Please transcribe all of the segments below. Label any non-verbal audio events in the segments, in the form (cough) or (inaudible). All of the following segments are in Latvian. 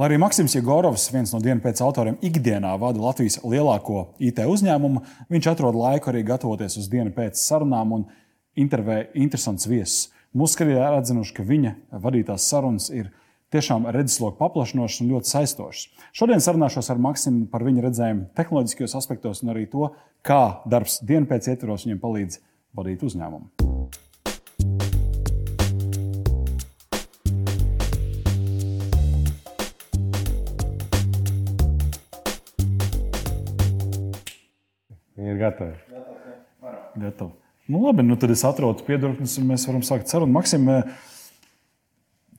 Lai arī Maksims Jegorovs, viens no dienas pēc autoriem, ikdienā vada Latvijas lielāko IT uzņēmumu, viņš atrod laiku arī gatavoties uz dienu pēc sarunām un intervē interesants viesus. Mūsu skatītāji atzinuši, ka viņa vadītās sarunas ir tiešām redzesloku paplašinošas un ļoti saistošas. Šodien sarunāšos ar Maksimu par viņa redzējumu tehnoloģiskajos aspektos un arī to, kā darbs dienu pēc ietvaros viņam palīdz vadīt uzņēmumu. Ir gatavi. Gatavi. Nu, labi, nu tad es atrodu piedurknes, un mēs varam sākt sarunu. Maksim,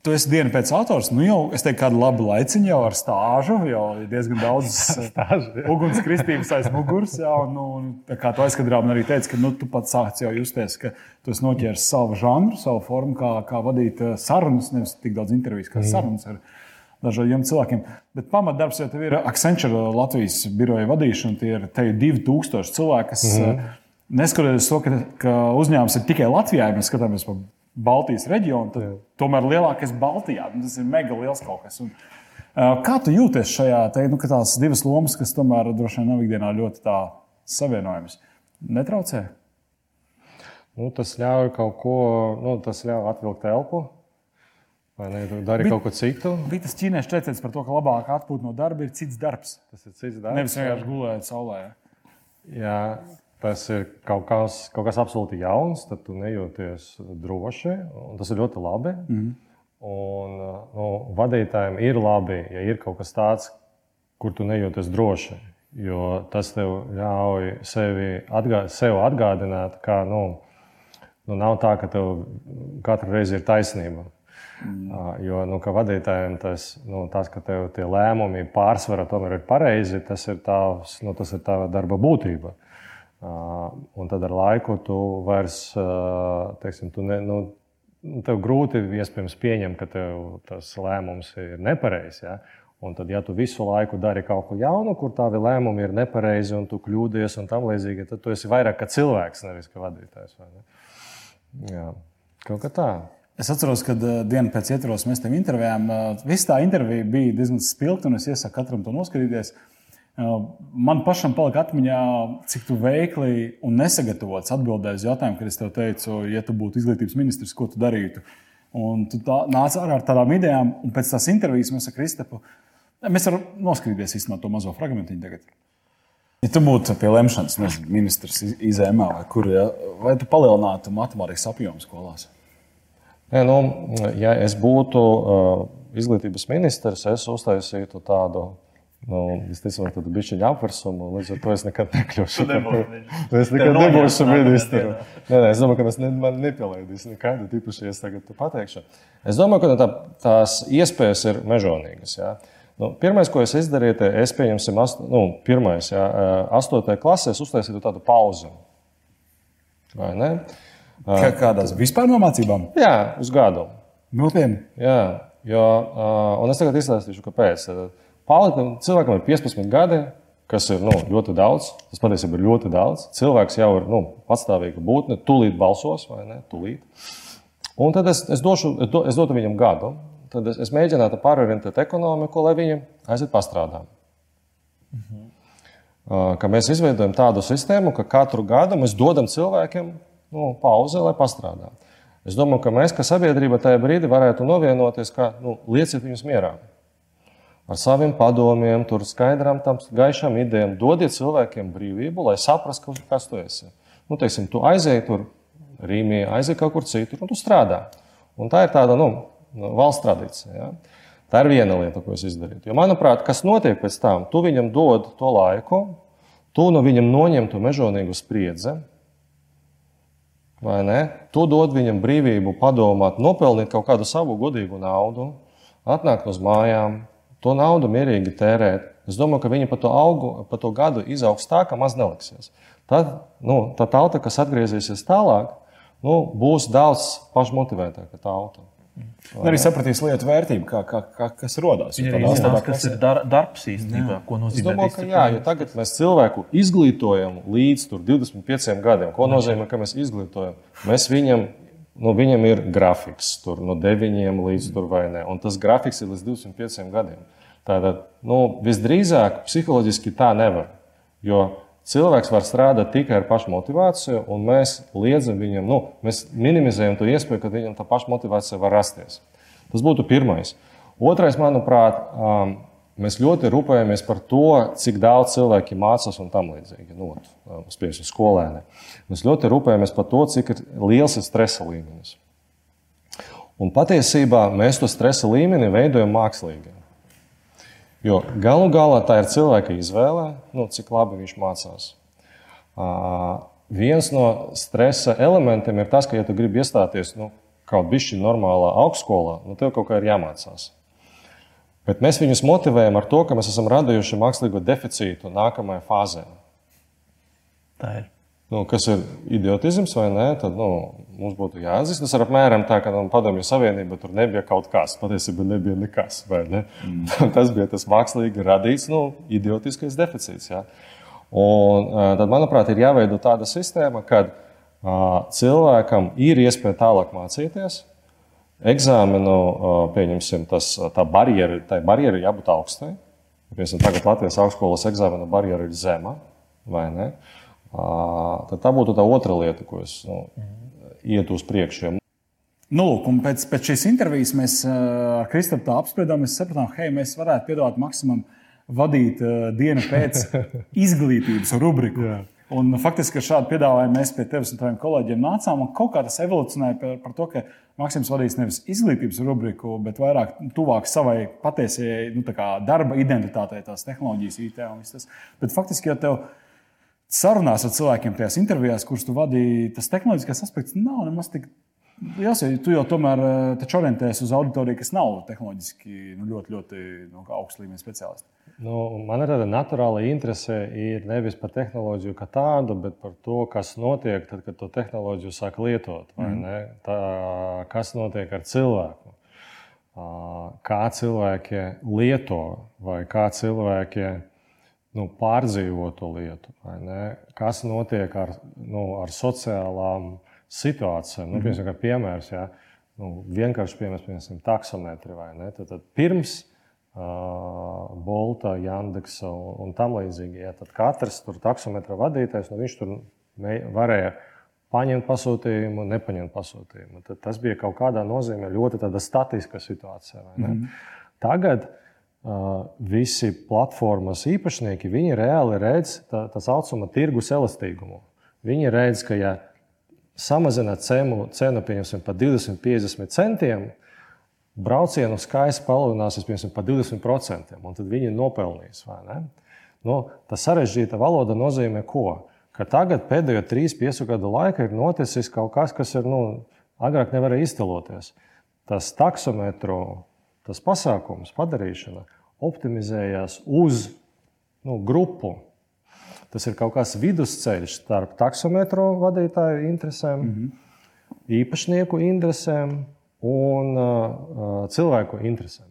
tu esi diena pēc autors. Nu, jau es teiktu, kādu labu laiciņu jau ar stāžu, jau ir diezgan daudz (laughs) ugunskristības aiz muguras. Jā, un, nu, kā tu aizkadrā man arī teici, ka nu, tu pats sāc jau justies, ka tu esi noķēris savu žanru, savu formu, kā, kā vadīt sarunas, nevis tik daudz intervijas, kā mm. sarunas. Ar, dažādiem cilvēkiem. Bet pamatdarbs jau ir Accenture Latvijas biroja vadīšana. Tie ir te 2000 cilvēki, kas mm -hmm. neskatoties to, ka, ka uzņēmums ir tikai Latvijā, ja mēs skatāmies pa Baltijas reģionu, tad Jā. tomēr lielākais Baltijā. Tas ir mega liels kaut kas. Un, kā tu jūties šajā te, nu, tās divas lomas, kas tomēr droši vien nav ikdienā ļoti savienojamas? Netraucē? Nu, tas ļauj kaut ko, nu, tas ļauj atvilkt elpu Vai ne? Dari Bet, kaut ko citu. Bija tas ķīniešu teiciens par to, ka labāk atpūt no darba ir cits darbs. Tas ir cits darbs. Nevis vienkārši gulēt saulē. Ja? Jā, tas ir kaut kas, kaut kas absolūti jauns, tad tu nejūties droši. Tas ir ļoti labi. Mm -hmm. Un, nu, vadītājiem ir labi, ja ir kaut kas tāds, kur tu nejūties droši. Jo tas tev ļauj sevi atgā, sev atgādināt, ka nu, nu, nav tā, ka tev katru reizi ir taisnība. Mm. Jo nu, vadītājiem tas, nu, tas, ka tev tie lēmumi pārsvarā tomēr ir pareizi, tas ir tavs, nu, tas ir tava darba būtība. Un tad ar laiku tu vairs, teiksim, tu ne, nu, tev grūti iespējams pieņemt, ka tev tas lēmums ir nepareizs. Ja? Un tad, ja tu visu laiku dari kaut ko jaunu, kur tavi lēmumi ir nepareizi un tu kļūdies un tam līdzīgi, tad tu esi vairāk kā cilvēks, nevis kā vadītājs. Ne? Jā, kaut kā tā. Es atceros, kad uh, dienu pēc ietvaros mēs tam intervijām. Uh, Viss tā intervija bija diezgan spilgta, un es iesaku katram to noskatīties. Uh, man pašam palika atmiņā, cik tu veikli un nesagatavots atbildēji uz jautājumu, kad es tev teicu, ja tu būtu izglītības ministrs, ko tu darītu. Un tu tā, nāc ārā ar tādām idejām, un pēc tās intervijas mēs ar Kristapu mēs varam noskatīties īstenībā to mazo fragmentiņu tagad. Ja tu būtu pie lemšanas ministrs izēmā vai kur, ja, vai tu palielinātu matemātikas apjomu skolās? Nē, nu, ja es būtu uh, izglītības ministrs, es uztaisītu tādu. Nu, ka tas bija apvērsumu, līdz ar to es nekad nekļūšu. es nekad nebūšu ministrs. Es domāju, ka tas ne, man nepielaidīs nekādu tīpaši, ja es tagad pateikšu. Es domāju, ka tā, tās iespējas ir mežonīgas. Ja? Nu, pirmais, ko es izdarīju, es pieņemsim, ast, nu, pirmais, ja, astotajā klasē, es uztaisītu tādu pauzi. Vai ne? Uh, Kā, kādās vispār no mācībām? Jā, uz gadu. Nopietni. Jā, jo, un es tagad izstāstīšu, kāpēc. Pārlikam, cilvēkam ir 15 gadi, kas ir nu, ļoti daudz. Tas patiesībā ir ļoti daudz. Cilvēks jau ir nu, patstāvīga būtne, tūlīt balsos vai ne? Tūlīt. Un tad es, es, došu, es dotu viņam gadu. Tad es, es mēģinātu pārorientēt ekonomiku, lai viņi aiziet pastrādāt. Mhm. Ka mēs izveidojam tādu sistēmu, ka katru gadu mēs dodam cilvēkiem nu, pauze, lai pastrādātu. Es domāju, ka mēs, kā sabiedrība, tajā brīdī varētu novienoties, ka nu, lieciet viņus mierā. Ar saviem padomiem, tur skaidrām, tam gaišām idejām, dodiet cilvēkiem brīvību, lai saprastu, kas tu esi. Nu, teiksim, tu aizēji tur Rīgā, aizēji kaut kur citur, un tu strādā. Un tā ir tāda nu, valsts tradīcija. Ja? Tā ir viena lieta, ko es izdarītu. Jo, manuprāt, kas notiek pēc tam, tu viņam dod to laiku, tu no viņam noņem to mežonīgu spriedzi? Tu dod viņam brīvību padomāt, nopelnīt kaut kādu savu godīgu naudu, atnākt uz mājām, to naudu mierīgi tērēt. Es domāju, ka viņi pa to, augu, pa to gadu izaugs tā, ka maz neliksies. Tad nu, tā tauta, kas atgriezīsies tālāk, nu, būs daudz pašmotivētāka tauta. Vai arī sapratīs lietu vērtību, kā, kā, kā, kas radās. Ja arī zinās, kas ir dar, darbs īstenībā, jā. ko nozīmē. Es domāju, ka jā, jo tagad mēs cilvēku izglītojam līdz 25 gadiem. Ko nozīmē, ka mēs izglītojam? Mēs viņam, nu, viņam ir grafiks tur, no 9 līdz tur vai ne. Un tas grafiks ir līdz 25 gadiem. Tātad, nu, visdrīzāk psiholoģiski tā nevar. Jo cilvēks var strādāt tikai ar pašmotivāciju, un mēs liedzam viņam, nu, mēs minimizējam to iespēju, ka viņam tā pašmotivācija var rasties. Tas būtu pirmais. Otrais, manuprāt, um, mēs ļoti rūpējamies par to, cik daudz cilvēki mācās un tam līdzīgi. Nu, Spiežam, skolēni. Mēs ļoti rūpējamies par to, cik ir liels ir stresa līmenis. Un patiesībā mēs to stresa līmeni veidojam mākslīgi. Jo galu galā tā ir cilvēka izvēle, nu, cik labi viņš mācās. Uh, viens no stresa elementiem ir tas, ka, ja tu gribi iestāties nu, kaut kādā normālā augstskolā, nu, tev kaut kā ir jāmācās. Bet mēs viņus motivējam ar to, ka mēs esam radījuši mākslīgo deficītu nākamajai fāzē. Tā ir. Nu, kas ir idiotisms vai nē, tad nu, mums būtu jāatzīst. Tas ir apmēram tā, ka nu, Padomju Savienība tur nebija kaut kas. Patiesībā nebija nekas. Ne? Mm. (laughs) tas bija tas mākslīgi radīts nu, idiotiskais deficīts. Ja? Un, tad, manuprāt, ir jāveido tāda sistēma, kad uh, cilvēkam ir iespēja tālāk mācīties. Eksāmenu, uh, pieņemsim, tas, tā barjera, tai barjera jābūt augstai. Piemēram, tagad Latvijas augstskolas eksāmena barjera ir zema, vai ne? Uh, Tad tā būtu tā otra lieta, ko es nu, ietu uz priekšu. Nu, lūk, pēc, pēc šīs intervijas mēs ar Kristofru tā apspriedām. Mēs sapratām, hey, mēs varētu piedāvāt maksimum vadīt uh, dienu pēc (laughs) izglītības rubriku. Jā. Un, faktiski ar šādu piedāvājumu mēs pie tevis un taviem kolēģiem nācām. Kaut kā tas evolūcionēja par, par to, ka Maksims vadīs nevis izglītības rubriku, bet vairāk tuvāk savai patiesajai nu, darba identitātei, tās tehnoloģijas, IT un viss tas. Bet faktiski jau tev sarunās ar cilvēkiem, tajās intervijās, kurus tu vadīji, tas tehnoloģiskais aspekts nav nemaz tik. Jā, tu jau tomēr eh, orientējies uz auditoriju, kas nav tehnoloģiski nu, ļoti, ļoti nu, augsta līmeņa speciālisti. Nu, man ir tāda naturāla interese ir nevis par tehnoloģiju kā tādu, bet par to, kas notiek tad, kad to tehnoloģiju sāk lietot. Mm. Tā, kas notiek ar cilvēku? Kā cilvēki lieto vai kā cilvēki nu, pārdzīvo to lietu. Kas notiek ar, nu, ar sociālām situācijām? Nu, mhm. piemēram, piemērs, ja? nu, vienkārši piemērs, piemēram, taksometri. Tad, tad pirms uh, Bolta, Jandeksa un, tam līdzīgi, ja, tad katrs tur taksometra vadītājs, nu, viņš tur varēja paņemt pasūtījumu, nepaņemt pasūtījumu. Tad tas bija kaut kādā nozīmē ļoti statiska situācija. Mm -hmm. Tagad visi platformas īpašnieki, viņi reāli redz tā, tā saucamo tirgus elastīgumu. Viņi redz, ka ja samazina cenu, cenu pieņemsim, par 20, 50 centiem, braucienu skaits palielināsies piemēram, par 20%, un tad viņi nopelnīs. Nu, tā sarežģīta valoda nozīmē ko? Ka tagad pēdējo 3-5 gadu laikā ir noticis kaut kas, kas ir, nu, agrāk nevarēja iztēloties. Tas taksometru tas pasākums, padarīšana, optimizējās uz nu, grupu. Tas ir kaut kāds vidusceļš starp taksometru vadītāju interesēm, mm -hmm. īpašnieku interesēm un uh, cilvēku interesēm.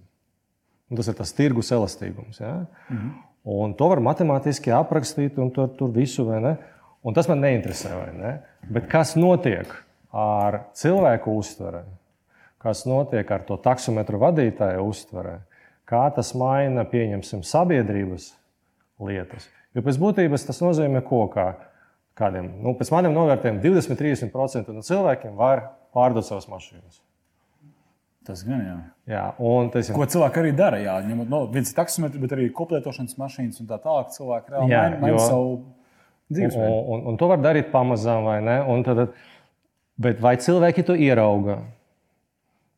Un tas ir tas tirgus elastīgums. Ja? Mm -hmm. Un to var matemātiski aprakstīt, un tur, tur visu vai ne. Un tas man neinteresē. Ne? Bet kas notiek ar cilvēku uztveri? Kas notiek ar to taksometru vadītāju uztverē, kā tas maina, pieņemsim, sabiedrības lietas. Jo pēc būtības tas nozīmē, ko kā kādiem, nu, pēc maniem novērtējumiem, 20-30% no cilvēkiem var pārdot savas mašīnas. Tas gan jā. jā un tas ir. Ko cilvēki arī dara? Jā, ņemot no nu, viens taksometrs, bet arī koplietošanas mašīnas un tā tālāk. Cilvēki reāli jā, maina, maina savu dzīvesveidu. Un, un, un to var darīt pamazām, vai ne? Un tad, bet vai cilvēki to ierauga?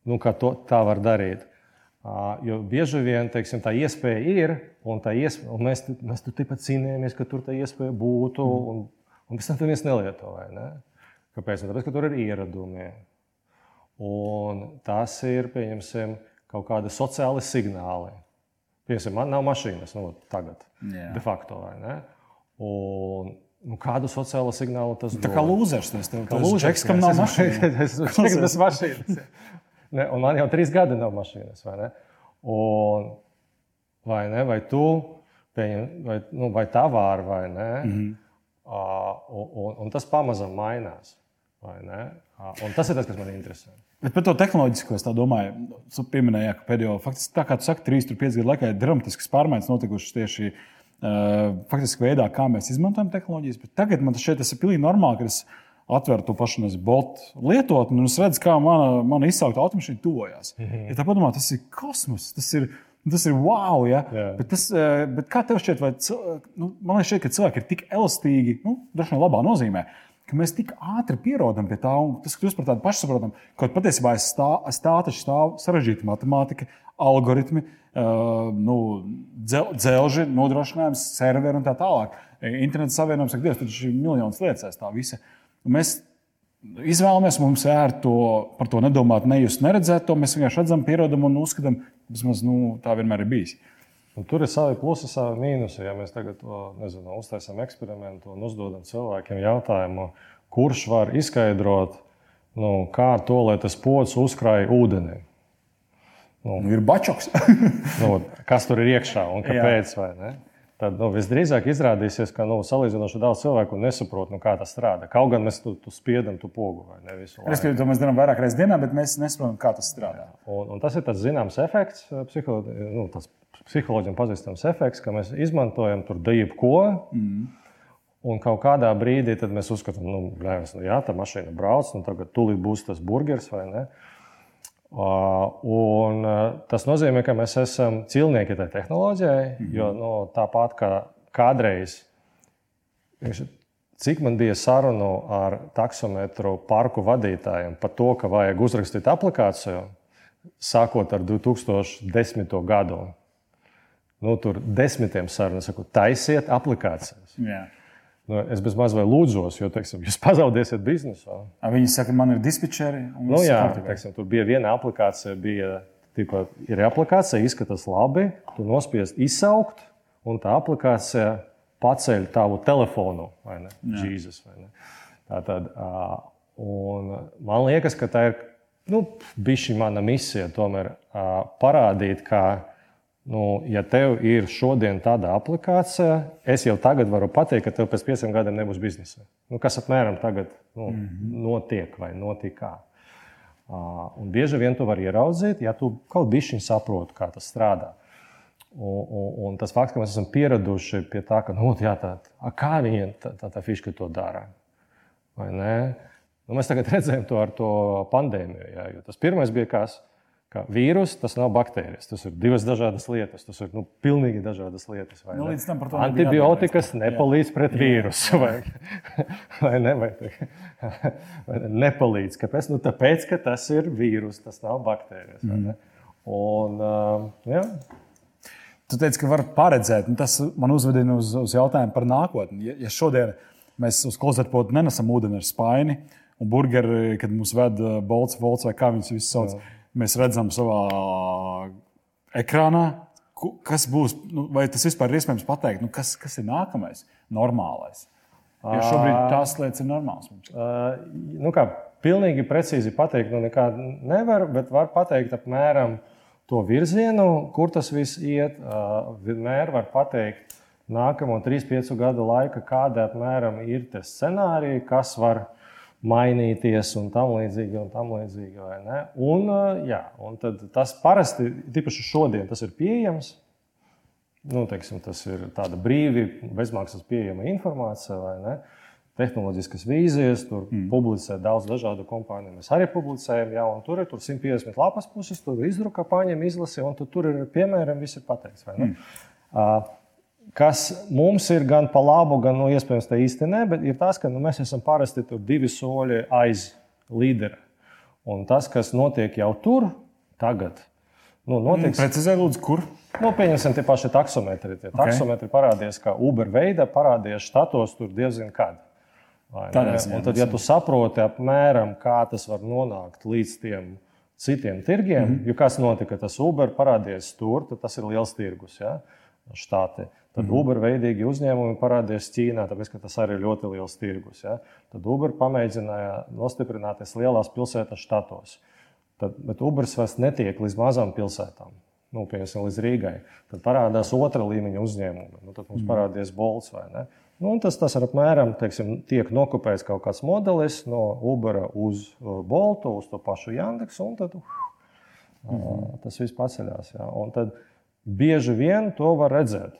Nu, ka to, tā var darīt. Jo bieži vien teiksim, tā iespēja ir, un, iespēja, un mēs, mēs tur tāpat cīnījāmies, ka tur tā iespēja būtu, mm. un, un pēc tam tur viens nelieto. Ne? Kāpēc? Tāpēc, ka tur ir ieradumi. Un tas ir pieņemsim, kaut kādi sociāli signāli. Piemēram, man nav mašīnas nu, tagad, yeah. de facto. Un, nu, kādu sociālo signālu tas dod? Tā kā lūzers. (laughs) (laughs) Tas ir lūzers, kam nav mašīnas. Tas ir mašīnas. Ne, un man jau trīs gadi nav mašīnas. Vai, ne? un, vai, ne? vai tu, pieņem, vai, nu, vai tā vāra, vai ne? Mm -hmm. uh, un, un, un tas pamazām mainās. Ā, Un tas ir tas, kas man interesē. Bet par to tehnoloģisko es tā domāju, jūs pieminējāt, ka pēdējo, faktiski, tā kā tu saki, 3, 5 gadu laikā ir dramatisks pārmaiņas notikušas tieši uh, faktiski veidā, kā mēs izmantojam tehnoloģijas. Bet tagad man šķiet, tas ir pilnīgi normāli, ka es atveru to pašu botu lietotni un es redzu, kā mana, mana izsaukta automašīna tuvojas. Mm -hmm. Ja tā padomā, tas ir kosmos, tas ir. Tas ir wow, ja? Jā. bet, tas, eh, bet kā tev šķiet, vai cil- nu, man liekas, šķiet, ka cilvēki ir tik elastīgi, nu, droši vien labā nozīmē, mēs tik ātri pierodam pie tā, un tas kļūst par tādu pašsaprotamu, ka patiesībā aiz stā, aiz tā taču stāv sarežģīta matemātika, algoritmi, uh, nu, dzel, dzelži, nodrošinājums, serveri un tā tālāk. Internets savienojums, ak, Dievs, tur ir miljonas lietas aiz tā visa. Un mēs izvēlamies, mums ir to, par to nedomāt, nejust, neredzēt to. Mēs vienkārši redzam, pierodam un uzskatām, ka nu, tā vienmēr ir bijis. Un tur ir savi plusi, savi mīnusi. Ja mēs tagad nezinu, uztaisām eksperimentu un uzdodam cilvēkiem jautājumu, kurš var izskaidrot, nu, kā to, lai tas pocis uzkrāja ūdenī. Nu, ir bačoks. (laughs) Nu, kas tur ir iekšā un kāpēc? Tad nu, visdrīzāk izrādīsies, ka nu, salīdzinoši daudz cilvēku nesaprot, nu, kā tas strādā. Kaut gan mēs tu, tu spiedam tu pogu vai ne visu laiku. Respektīvi, to mēs darām vairāk reizes dienā, bet mēs nesaprotam, kā tas strādā. Un, un tas ir tas zināms efekts, psiholo, nu, tas psiholoģiem pazīstams efekts, ka mēs izmantojam tur daļu ko. Mm. Un kaut kādā brīdī mēs uzskatām, nu, blēvis, nu jā, tā mašīna brauc, nu, tagad tūlīt būs tas burgeris vai ne. Uh, un, uh, tas nozīmē, ka mēs esam cilnieki tai tehnoloģijai, mm -hmm. jo nu, tāpat kā kādreiz, cik man bija sarunu ar taksometru parku vadītājiem par to, ka vajag uzrakstīt aplikāciju, sākot ar 2010. gadu. Nu, tur desmitiem sarunu saku, taisiet aplikācijas. Jā. Nu, es bez maz vai lūdzos, jo teiksim, jūs pazaudēsiet biznesu. Viņi saka, man ir dispečeri. Nu, jā, teiksim, tur bija viena aplikācija, bija, tipa, ir aplikācija, izskatās labi, tu nospiest izsaukt, un tā aplikācija paceļ tavu telefonu. vai ne? Jesus, vai ne? Tā tad, ā, un man liekas, ka tā ir nu, bijusi mana misija tomēr parādīt, ka Nu, ja tev ir šodien tāda aplikācija, es jau tagad varu pateikt, ka tev pēc pieciem gadiem nebūs biznesa. Nu, kas apmēram tagad nu, mm -hmm. notiek vai notika. Uh, un bieži vien to var ieraudzīt, ja tu kaut bišķiņ saproti, kā tas strādā. Un, un, un tas fakts, ka mēs esam pieraduši pie tā, ka nu, jā, tā, a, kā viņi tā, tā, tā fiška to dara. Nu, mēs tagad (laughs) redzējām to ar to pandēmiju. Jā, tas pirmais bija kas? Ka vīrus tas nav baktērijas. Tas ir divas dažādas lietas. Tas ir nu, pilnīgi dažādas lietas. vai Nu, ne? līdz tam par to Antibiotikas nepalīdz pret vīrusu. Vai, (laughs) vai ne? Vai, (laughs) vai ne? Nepalīdz. Kāpēc? Nu, tāpēc, ka tas ir vīrus, tas nav baktērijas. vai ne? Un, uh, jā, Tu teici, ka var paredzēt, un tas man uzvedina uz, uz jautājumu par nākotni. Ja, ja šodien mēs uz klozetpotu nenesam ūdeni ar spaini, un burgeri, kad mums ved uh, bolts, volts vai kā viņus visus sauc, mēs redzam savā ekrānā, kas būs, nu, vai tas vispār ir iespējams pateikt, nu, kas, kas ir nākamais, normālais. Jo šobrīd tās lietas ir normālas. Uh, nu kā, pilnīgi precīzi pateikt, nu nekā nevar, bet var pateikt apmēram to virzienu, kur tas viss iet. Uh, vienmēr var pateikt nākamo 3-5 gadu laika, kāda apmēram ir tie scenāriji, kas var mainīties un tam līdzīgi. Un tam līdzīgi un, uh, jā, un tas parasti, tīpaši šodien, tas ir pieejams. Nu, teiksim, tas ir tāda brīvi, bezmaksas pieejama informācija vai ne. Tehnoloģiskas vīzijas, tur mm. publicē daudz dažādu kompāniju. Mēs arī publicējam, jau tur ir tur 150 lapas puses, tur izdruka, paņem, izlasi, un tu, tur ir piemēram, viss ir pateikts. vai ne? Mm. Kas mums ir gan pa labu, gan nu, iespējams tā īsti ne, bet ir tas, ka nu, mēs esam parasti divi soļi aiz līdera. Un tas, kas notiek jau tur, tagad, nu, notiek Precizē, lūdzu, kur? Nu, pieņemsim, tie paši taksometri. Tie okay. taksometri parādījās, ka Uber veida parādījās štatos tur diezgan kad. Tad, ja tu saproti apmēram, kā tas var nonākt līdz tiem citiem tirgiem, mm -hmm. jo kas notika, tas Uber parādījās tur, tad tas ir liels tirgus. Ja? Štāti. Tad mm -hmm. Uber veidīgi uzņēmumi parādījās Ķīnā, tāpēc ka tas arī ir ļoti liels tirgus. Ja? Tad Uber pamēģināja nostiprināties lielās pilsētas štatos. Tad, bet Uberis vairs netiek līdz mazām pilsētām. Nu, piemēram, līdz Rīgai. Tad parādās otra līmeņa uzņēmumi. Nu, tad mums mm. parādījās Bolts vai ne. Nu, tas, tas ir apmēram teiksim, tiek nokopēts kaut kāds modelis no Uber uz uh, Boltu, uz to pašu Yandex, un tad uh, mm -hmm. tas viss paceļās. Jā. Un tad bieži vien to var redzēt.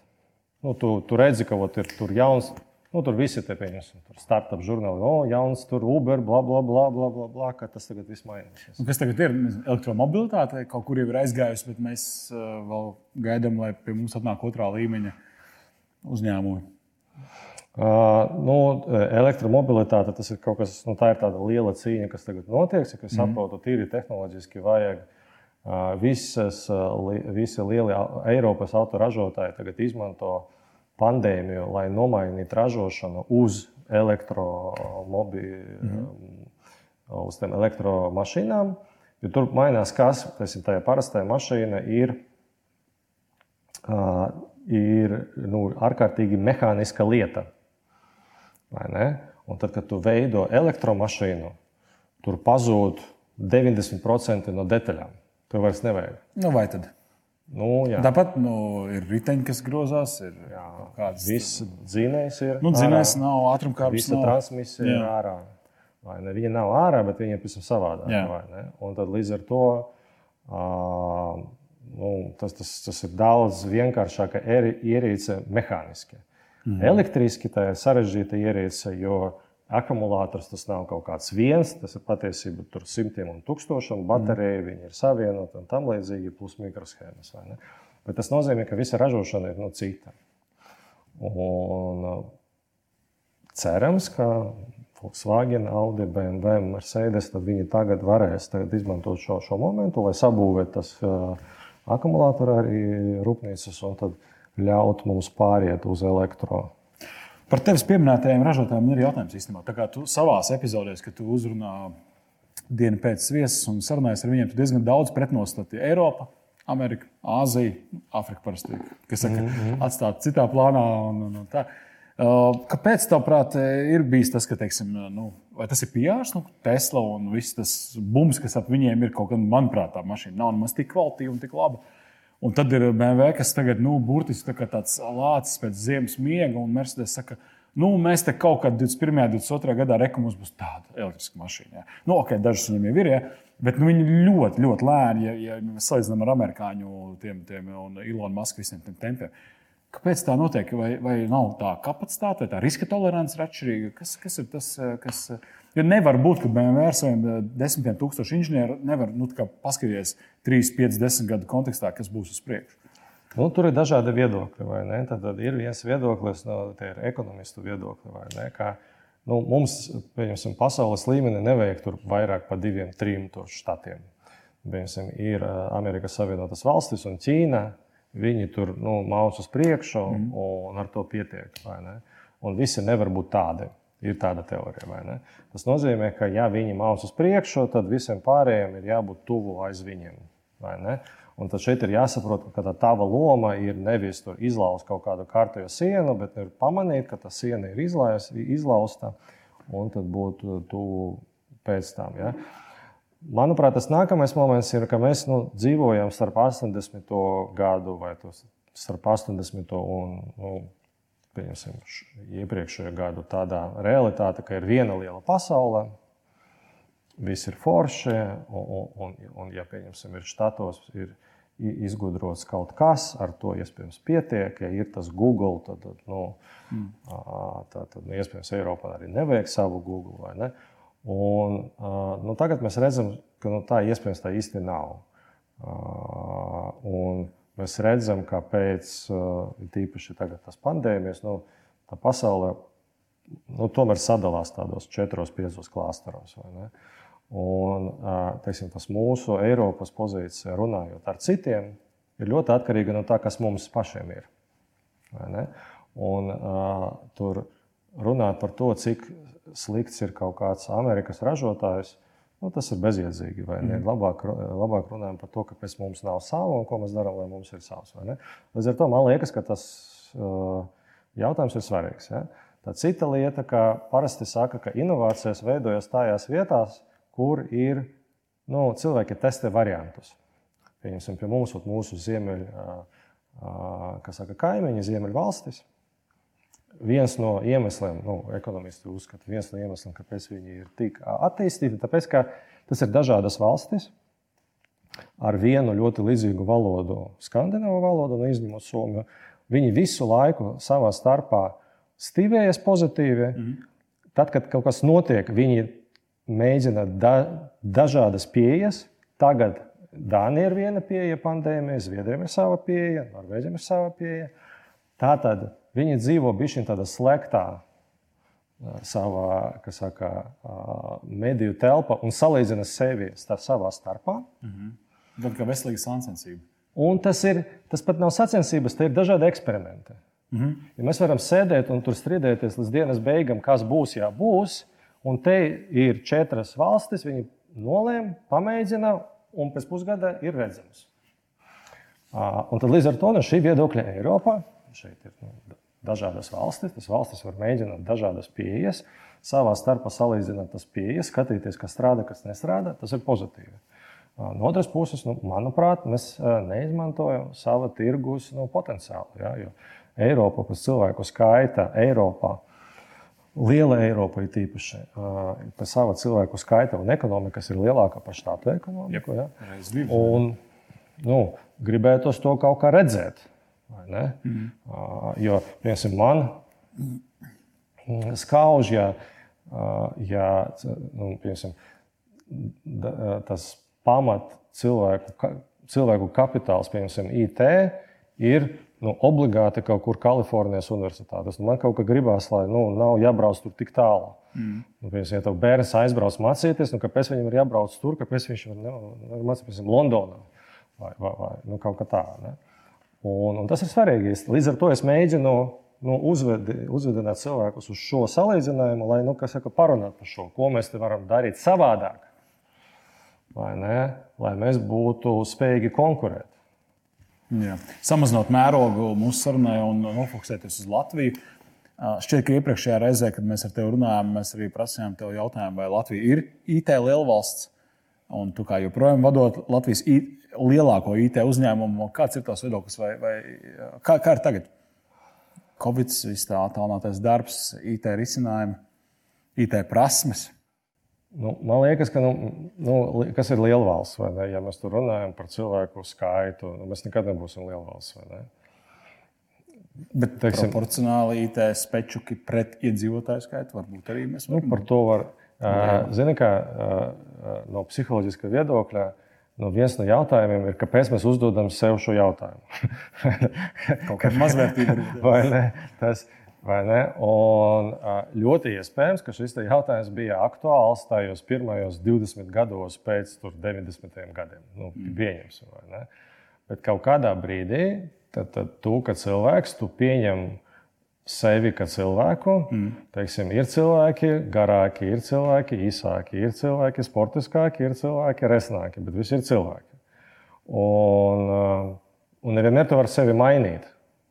Nu, tu, tu redzi, ka ot, ir tur jauns Nu, tur viss ir pieņemts. Tur startup žurnāli, oh, jauns, tur Uber, bla, bla, bla, bla, bla, bla ka tas tagad viss mainīsies. Un kas tagad ir? Elektromobilitāte kaut kur jau ir aizgājusi, bet mēs uh, vēl gaidām, lai pie mums atnāk otrā līmeņa uzņēmumi. Uh, nu, elektromobilitāte tas ir kaut kas, nu, tā ir tāda liela cīņa, kas tagad notiek. Es mm. saprotu, tīri tehnoloģiski vajag. Visas, visi lielie Eiropas autoražotāji tagad izmanto pandēmiju, lai nomainītu ražošanu uz elektromobīļiem, mm. uz tām elektromašīnām. Jo tur mainās, kas ir tajā parastajā mašīna, ir, uh, ir nu, ārkārtīgi mehāniska lieta. Un tad, kad tu veido elektromašīnu, tur pazūd 90% no detaļām. To vairs nevajag. Nu, vai tad? Nu, jā. Tāpat nu, ir riteņi, kas grozās. Ir kāds viss dzinējs ir. Nu, dzinējs nav ātrumkārtas. Visa nav. transmisija jā. ir ārā. Vai ne? Viņa nav ārā, bet viņa ir pavisam savādāka. Un tad līdz ar to uh, nu, tas, tas, tas ir daudz vienkāršāka ierīce mehāniski. Mm. Elektriski tā ir sarežģīta ierīce, jo Akumulators tas nav kaut kāds viens, tas ir patiesībā tur simtiem un tūkstošiem bateriju, mm. viņi ir savienoti un tam līdzīgi, plus mikroshēmas. Bet tas nozīmē, ka visa ražošana ir no nu, cita. Un uh, cerams, ka Volkswagen, Audi, BMW, Mercedes, tad viņi tagad varēs tagad izmantot šo, šo momentu, lai sabūvētu tas uh, akumulātoru arī rūpnīcas un tad ļaut mums pāriet uz elektronisku Par tevis pieminētajiem ražotājiem ir jautājums īstenībā. Tā kā tu savā epizodē, kad tu uzrunā dienu pēc viesis un sarunājies ar viņiem, tu diezgan daudz pretnostatīji Eiropu. Amerika, Āzija, Āfrika parasti, saka, mm -hmm. atstāt citā plānā. Un, un, un tā. Kāpēc, tavuprāt, ir bijis tas, ka, teiksim, nu, vai tas ir pieejams, nu, Tesla un viss tas bums, kas ap viņiem ir kaut kāda, manuprāt, tā mašīna nav nemaz tik kvalitīva un tik laba. Uh, Un tad ir BMW, kas tagad nu, burtiski tā tāds lācis pēc ziemas miega, un Mercedes saka, nu, mēs te kaut kad 21. un 22. gadā rekomendējam, mums būs tāda elektriska mašīna. Ja. Nu, ok, dažas viņiem jau ir, ja, bet nu, viņi ļoti, ļoti lēni, ja, ja mēs salīdzinām ar amerikāņu tiem, tiem un Ilonu Masku visiem tiem tempiem. Kāpēc tā notiek? Vai, vai nav tā kapacitāte, vai tā riska tolerance ir atšķirīga? Kas, kas ir tas, kas. Jo nevar būt, ka BMW ar saviem eh, desmitiem tūkstošu inženieru nevar nu, paskatīties 3, 5, 10 gadu kontekstā, kas būs uz priekšu. Nu, tur ir dažādi viedokļi. Tad, tad ir viens viedoklis, no ir ekonomistu viedokļi. Kā, nu, mums, pieņemsim, pasaules līmenī nevajag tur vairāk par diviem, trim štatiem. Piemēram, ir eh, Amerikas Savienotās valstis un Ķīna. Viņi tur nu, maus uz priekšu, mm. un ar to pietiek. Un visi nevar būt tādi. Ir tāda teorija. Tas nozīmē, ka, ja viņi maus uz priekšu, tad visiem pārējiem ir jābūt tuvu aiz viņiem. Un tad šeit ir jāsaprot, ka tā tava loma ir nevis izlauzt kaut kādu kārtējo sienu, bet ir pamanīt, ka tā siena ir izlausta un tad būt tuvu pēc tam. Ja? Manuprāt, tas nākamais moments ir, ka mēs nu, dzīvojam starp 80. gadu vai starp 80. un nu, pieņemsim, iepriekšējo gadu tādā realitāte, ka ir viena liela pasaule, viss ir forši, un, un, un, un ja pieņemsim, ir štatos, ir izgudrots kaut kas, ar to iespējams pietiek. Ja ir tas Google, tad, tad, nu, mm. tā, tad nu, iespējams Eiropā arī nevajag savu Google. Ne? Un, nu, tagad mēs redzam, ka nu, tā iespējams tā īsti nav. Un, Mēs redzam, ka pēc uh, tīpaši tas pandēmijas, nu, tā pasaule nu, tomēr sadalās tādos četros, piecos klāsteros. Un uh, teiksim, tas mūsu Eiropas pozīcija, runājot ar citiem, ir ļoti atkarīga no tā, kas mums pašiem ir. Un, uh, tur runāt par to, cik slikts ir kaut kāds Amerikas ražotājs, Nu, tas ir bezjēdzīgi. Mm. Labāk, labāk runājam par to, kāpēc mums nav sava un ko mēs darām, lai mums ir savs. Līdz ar to man liekas, ka tas uh, jautājums ir svarīgs. Ja? Tā cita lieta, ka parasti saka, ka inovācijas veidojas tajās vietās, kur ir nu, cilvēki testē variantus. Pieņemsim, pie mums, mūsu ziemeļu, uh, uh, kas saka, kaimiņi, ziemeļu valstis. Viens no iemesliem, nu, ekonomisti uzskata, viens no iemesliem, kāpēc viņi ir tik attīstīti, tāpēc, ka tas ir dažādas valstis ar vienu ļoti līdzīgu valodu, skandināvu valodu, nu, izņemot Somiju. Viņi visu laiku savā starpā stīvējas pozitīvi. Mm -hmm. Tad, kad kaut kas notiek, viņi mēģina da, dažādas pieejas. Tagad Dānija ir viena pieeja pandēmijai, Zviedrijam ir sava pieeja, Norvēģiem ir sava pieeja. Tātad viņi dzīvo bišķiņ tādā slektā savā saka, mediju telpā un salīdzina sevi savā starpā. Mm -hmm. Tad kā veselīga sacensība. Un tas, ir, tas pat nav sacensības, tie ir dažādi eksperimenti. Mm -hmm. ja mēs varam sēdēt un tur strīdēties līdz dienas beigām, kas būs, ja būs. Un te ir četras valstis, viņi nolēma, pamēģina, un pēc pusgada ir redzams. Un tad līdz ar to no šī viedokļa Eiropā šeit ir nu, dažādas valstis. Tas valstis var mēģināt dažādas pieejas, savā starpā salīdzināt tas pieejas, skatīties, kas strādā, kas nestrādā. Tas ir pozitīvi. No otras puses, nu, manuprāt, mēs neizmantojam sava tirgus nu, potenciālu. Ja, jo Eiropa pēc cilvēku skaita Eiropā. Liela Eiropa ir tīpaši pēc sava cilvēku skaita un ekonomikas ir lielākā par štātu ekonomiku. Ja? Un, nu, gribētos to kaut kā redzēt. Mm. Jo, piemēram, man skauž, ja, ja nu, piemēram, tas pamat cilvēku, cilvēku kapitāls, piemēram, IT, ir nu, obligāti kaut kur Kalifornijas universitātes. Nu, man kaut kā gribās, lai nu, nav jābrauc tur tik tālu. Mm. Nu, piemēram, ja tev bērns aizbrauc mācīties, nu, kāpēc viņam ir jābrauc tur, kāpēc viņš var nu, mācīties Londonā vai, vai, vai nu, kaut kā tāda. Un, un tas ir svarīgi. Līdz ar to es mēģinu nu, uzvedi, uzvedināt cilvēkus uz šo salīdzinājumu, lai nu, saka, parunātu par šo, ko mēs varam darīt savādāk lai mēs būtu spējīgi konkurēt. Jā. Samazinot mērogu mūsu sarunai un nofokusēties uz Latviju. Šķiet, ka iepriekšējā reizē, kad mēs ar tevi runājām, mēs arī prasījām tev jautājumu, vai Latvija ir IT lielvalsts. Un tu kā joprojām vadot Latvijas lielāko IT uzņēmumu, kāds ir tavs viedoklis? Vai, vai, kā, kā ir tagad? Covid, viss tā attālinātais darbs, IT risinājumi, IT prasmes. Nu, man liekas, ka nu, nu, kas ir liela valsts, vai ne? Ja mēs tur runājam par cilvēku skaitu, nu, mēs nekad nebūsim liela valsts. Bet teiksim, proporcionāli IT spečuki pret iedzīvotāju skaitu varbūt arī mēs varam. Nu, par to var. Zini, kā no psiholoģiska viedokļa, nu, viens no jautājumiem ir, kāpēc mēs uzdodam sev šo jautājumu. Kaut kāda mazvērtība. Vai ne? (laughs) (laughs) Tas, Un ļoti iespējams, ka šis jautājums bija aktuāls tajos pirmajos 20 gados pēc 90. gadiem. Nu, mm. Pieņemsim, vai ne? Bet kaut kādā brīdī, tad, tad tu, kā cilvēks, tu pieņem sevi kā cilvēku. Mm. Teiksim, ir cilvēki garāki, ir cilvēki īsāki, ir cilvēki sportiskāki, ir cilvēki resnāki, bet visi ir cilvēki. Un, un nevienmēr tu vari sevi mainīt.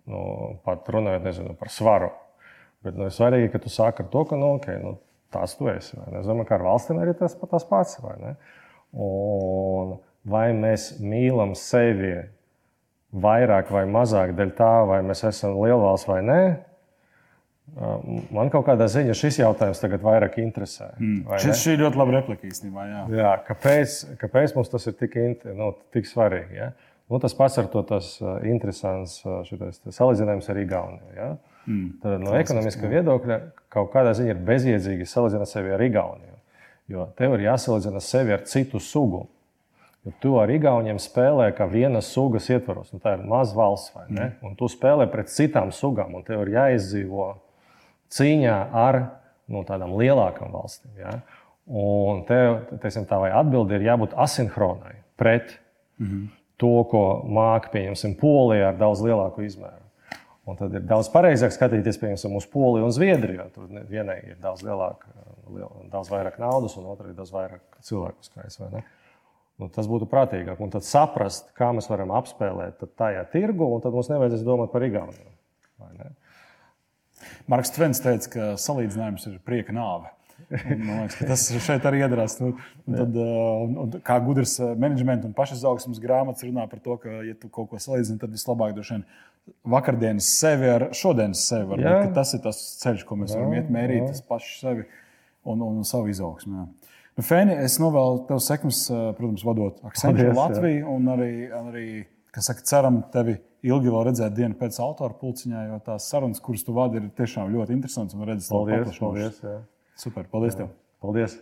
Nu, pat runājot nezinu, par svaru. Bet nu, ir svarīgi, ka tu sāki ar to, ka nu, okay, nu, tās tu esi. Es domāju, ka ar valstīm arī tas, tas pats. Vai, un vai mēs mīlam sevi vairāk vai mazāk dēļ tā, vai mēs esam lielvalsts vai nē? Man kaut kādā ziņā šis jautājums tagad vairāk interesē. Mm. Šis ir ļoti labi replika īstenībā. Jā. Jā, kāpēc, kāpēc mums tas ir tik, nu, tik svarīgi? Ja? Nu, tas pats ar to tas interesants šitais, salīdzinājums ar Igauniju. Ja? Mm. Tad no ekonomiskā viedokļa kaut kādā ziņā ir bezjēdzīgi salīdzināt sevi ar Igauniju. Jo tev ir jāsalīdzina sevi ar citu sugu. Jo tu ar Igauniem spēlē kā vienas sugas ietvaros. Nu, tā ir maza valsts, vai ne? Mm. Un tu spēlē pret citām sugām, un tev ir jāizdzīvo cīņā ar nu, tādām lielākām valstīm. Ja? Un tev, teiksim, tā atbilde ir jābūt asinhronai pret mm -hmm. to, ko māca, pieņemsim, Polija ar daudz lielāku izmēru. Un tad ir daudz pareizāk skatīties piemēram, uz Poliju un Zviedriju. Tur vienai ir daudz, lielāk, liel, daudz vairāk naudas, un otrai ir daudz vairāk cilvēku skaits. Nu, tas būtu prātīgāk. Un tad saprast, kā mēs varam apspēlēt tajā tirgu, un tad mums nevajadzēs domāt par Igauniju. Marks Tvens teica, ka salīdzinājums ir prieka nāve. Man liekas, ka tas šeit arī iedarās. Un, un tad, uh, un, un, kā gudrs uh, menedžmenta un pašizaugsmes grāmatas runā par to, ka, ja tu kaut ko salīdzini, tad vislabāk droši vien vakardienas sevi ar šodienas sevi. Jā. ka tas ir tas ceļš, ko mēs varam iet mērīt, tas pašu sevi un, un savu izaugsmu. jā. Nu, Fēni, es novēlu tev sekmes, uh, protams, vadot Accenture Paldies, jā. Latviju un arī, arī saka, ceram tevi ilgi vēl redzēt dienu pēc autora pulciņā, jo tās sarunas, kuras tu vadi, ir tiešām ļoti interesantas un redzes, Paldies, paldies. Jā. Super, paldies tev! paldies.